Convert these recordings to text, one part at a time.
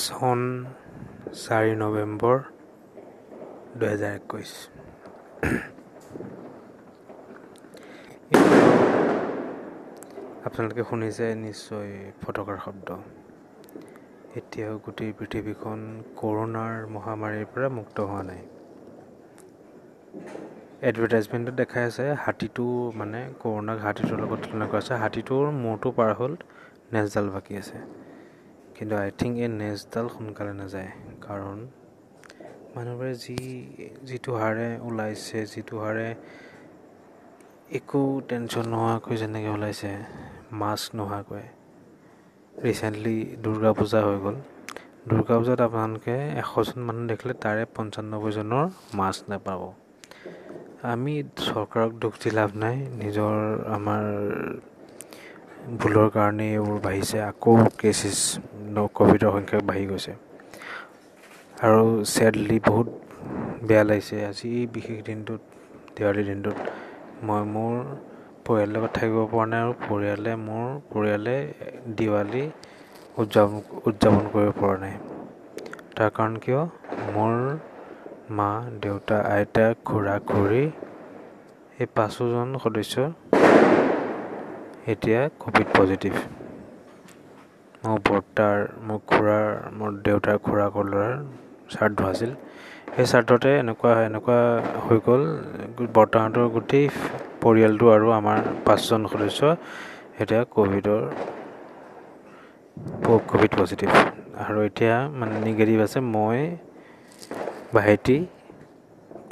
চন চাৰি নৱেম্বৰ দুহেজাৰ একৈছ। আপোনালোকে শুনিছে নিশ্চয় ফটকাৰ শব্দ। এতিয়াও গোটেই পৃথিৱীখন কৰোণাৰ মহামাৰীৰ পৰা মুক্ত হোৱা নাই। এডভাৰটাইজমেণ্টত দেখাই আছে হাতীটো মানে কৰোণাক হাতীটোৰ লগত তুলনা কৰা আছে হাতীটোৰ মূৰটো পাৰ হ'ল নেজডাল বাকী আছে। কিন্তু আই থিংক এই নেজডাল সোনকালে নাযায়। কাৰণ মানুহবোৰে যি যিটো হাৰে ওলাইছে যিটো হাৰে একো টেনশ্যন নোহোৱাকৈ যেনেকৈ ওলাইছে মাস্ক নোহোৱাকৈ। ৰিচেণ্টলি দুৰ্গা পূজা হৈ গ'ল। দুৰ্গা পূজাত আপোনালোকে এশজন মানুহ দেখিলে তাৰে পঞ্চান্নব্বৈজনৰ মাস্ক নাপাব। আমি চৰকাৰক দুখ দি লাভ নাই। নিজৰ আমাৰ ভুলৰ কাৰণে এইবোৰ বাঢ়িছে। আকৌ কেছেছ ক'ভিডৰ সংখ্যা বাঢ়ি গৈছে। আৰু ছেডলি বহুত বেয়া লাগিছে। আজি এই বিশেষ দিনটোত দেৱালীৰ দিনটোত মই মোৰ পৰিয়ালৰ লগত থাকিব পৰা নাই আৰু পৰিয়ালে মোৰ পৰিয়ালে দিৱালী উদযাপন উদযাপন কৰিব পৰা নাই। তাৰ কাৰণ কিয়? মোৰ মা দেউতা আইতা খুৰা খুৰী এই পাঁচোজন সদস্য এতিয়া ক'ভিড পজিটিভ মোৰ বৰ্তাৰ মোৰ খুৰাৰ মোৰ দেউতাৰ খুৰাকৰ ল'ৰাৰ শ্ৰাদ্ধ আছিল। সেই শ্ৰাদ্ধতে এনেকুৱা এনেকুৱা হৈ গ'ল। বৰ্তাহঁতৰ গোটেই পৰিয়ালটো আৰু আমাৰ পাঁচজন সদস্য এতিয়া ক'ভিডৰ ক'ভিড পজিটিভ আৰু এতিয়া মানে নিগেটিভ আছে মই ভাইটি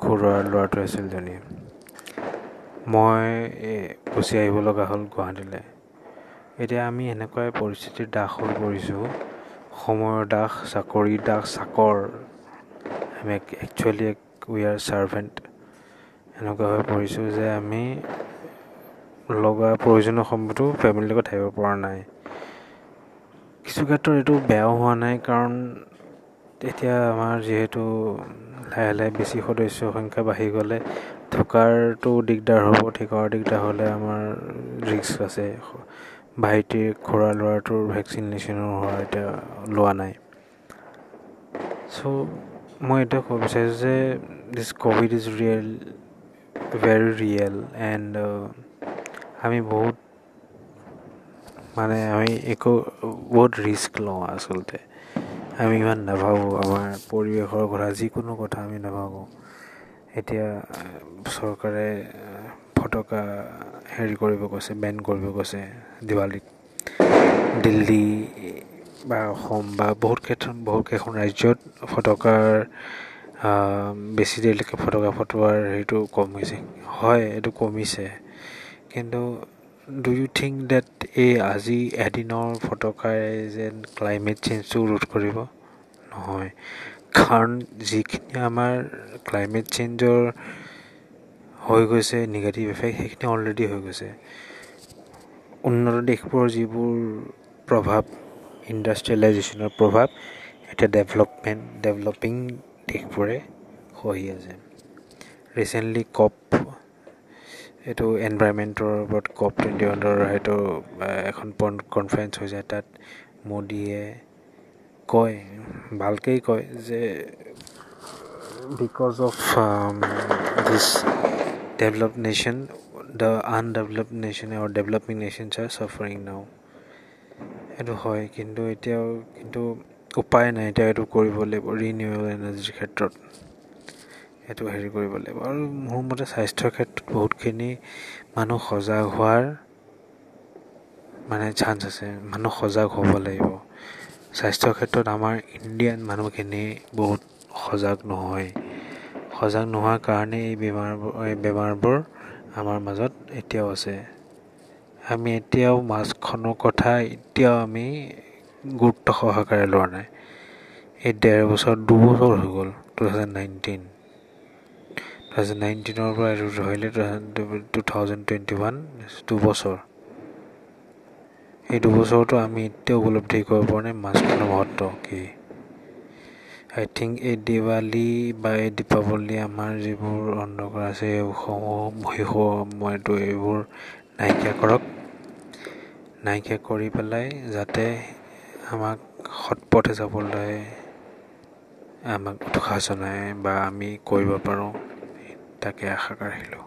খুৰাৰ ল'ৰাটো আছিল জনী মই গুচি আহিব লগা হ'ল গুৱাহাটীলৈ। এতিয়া আমি এনেকুৱাই পৰিস্থিতিৰ দাস হৈ পৰিছোঁ। সময়ৰ দাস চাকৰিৰ দাস চাকৰ। আমি একচুৱেলি উই আৰ ছাৰ্ভেণ্ট এনেকুৱা হৈ পৰিছোঁ যে আমি লগা প্ৰয়োজনীয় সময়তো ফেমিলিৰ লগত থাকিব পৰা নাই। কিছু ক্ষেত্ৰত এইটো বেয়াও হোৱা নাই কাৰণ এতিয়া আমাৰ যিহেতু লাহে লাহে বেছি সদস্য সংখ্যা বাঢ়ি গ'লে থকাৰটো দিগদাৰ হ'ব থকাৰ দিগদাৰ হ'লে আমাৰ ৰিস্ক আছে। ভাইটিৰ খুৰা ল'ৰাটোৰ ভেকচিনেশ্যনো হোৱা এতিয়া লোৱা নাই। চ' মই এতিয়া ক'ব বিচাৰিছোঁ যে this COVID is real very real and আমি বহুত মানে আমি একো বহুত ৰিস্ক লওঁ আচলতে। আমি ইমান নাভাবোঁ আমাৰ পৰিৱেশৰ কথা যিকোনো কথা আমি নাভাবোঁ। এতিয়া চৰকাৰে ফটকা হেৰি কৰিব কৈছে বেন কৰিব কৈছে দিৱালীত। দিল্লী বা অসম বা বহুত ক্ষেত্ৰত বহুত কেইখন ৰাজ্যত ফটকাৰ বেছি দেৰিলৈকে ফটকা ফুটোৱাৰ হেৰিটো কমিছে হয় এইটো কমিছে। কিন্তু ডু ইউ থিংক ডেট এই আজি এদিনৰ ফটকাই যেন ক্লাইমেট চেঞ্জটো ৰোধ কৰিব? নহয়। কাৰণ যিখিনি আমাৰ ক্লাইমেট চেঞ্জৰ হৈ গৈছে নিগেটিভ এফেক্ট সেইখিনি অলৰেডি হৈ গৈছে। উন্নত দেশবোৰৰ যিবোৰ প্ৰভাৱ ইণ্ডাষ্ট্ৰিয়েলাইজেশ্যনৰ প্ৰভাৱ এতিয়া ডেভেলপমেণ্ট ডেভেলপিং দেশবোৰে সহি আছে। ৰিচেণ্টলি কপ এইটো এনভাইৰমেণ্টৰ ওপৰত কপ টুৱেণ্টি ওৱানৰ সেইটো এখন কনফাৰেঞ্চ হৈ যায় তাত মোদীয়ে কয় ভালকেই কয় যে because of this develop nation the undevelop nation or developing nations are suffering now সেইটো হয় কিন্তু এতিয়াও কিন্তু উপায় নাই এতিয়া এইটো কৰিব লাগিব ৰিনিউৱেবল এনাৰ্জিৰ ক্ষেত্ৰত। সেইটো হেৰি কৰিব লাগিব। আৰু মোৰ মতে স্বাস্থ্যৰ ক্ষেত্ৰত বহুতখিনি মানুহ সজাগ হোৱাৰ মানে চান্স আছে মানুহ সজাগ হ'ব লাগিব। স্বাস্থ্যৰ ক্ষেত্ৰত আমাৰ ইণ্ডিয়ান মানুহখিনি বহুত সজাগ নহয়। সজাগ নোহোৱাৰ কাৰণে এই বেমাৰবোৰ এই বেমাৰবোৰ আমাৰ মাজত এতিয়াও আছে। আমি এতিয়াও মাস্কখনৰ কথা এতিয়াও আমি গুৰুত্ব সহকাৰে লোৱা নাই। এই ডেৰ বছৰ দুবছৰ হৈ গ'ল two thousand nineteen two thousand নাইনটিনৰ পৰা এইটো ধৰিলে টু থাউজেণ্ড টুৱেণ্টি ওৱান দুবছৰ। এই দুবছৰতো আমি এতিয়াও উপলব্ধি কৰিব পৰা নাই মাস্কখনৰ মহত্ব কি। আই থিংক এই দিৱালী বা এই দীপাৱলী আমাৰ যিবোৰ অন্ধকাৰ আছে এইসমূহ শিশু এইবোৰ নাইকিয়া কৰক। নাইকিয়া কৰি পেলাই যাতে আমাক সৎপথে যাবলৈ আমাক উৎসাহ জনায় বা আমি কৰিব পাৰোঁ তাকে আশা ৰাখিলোঁ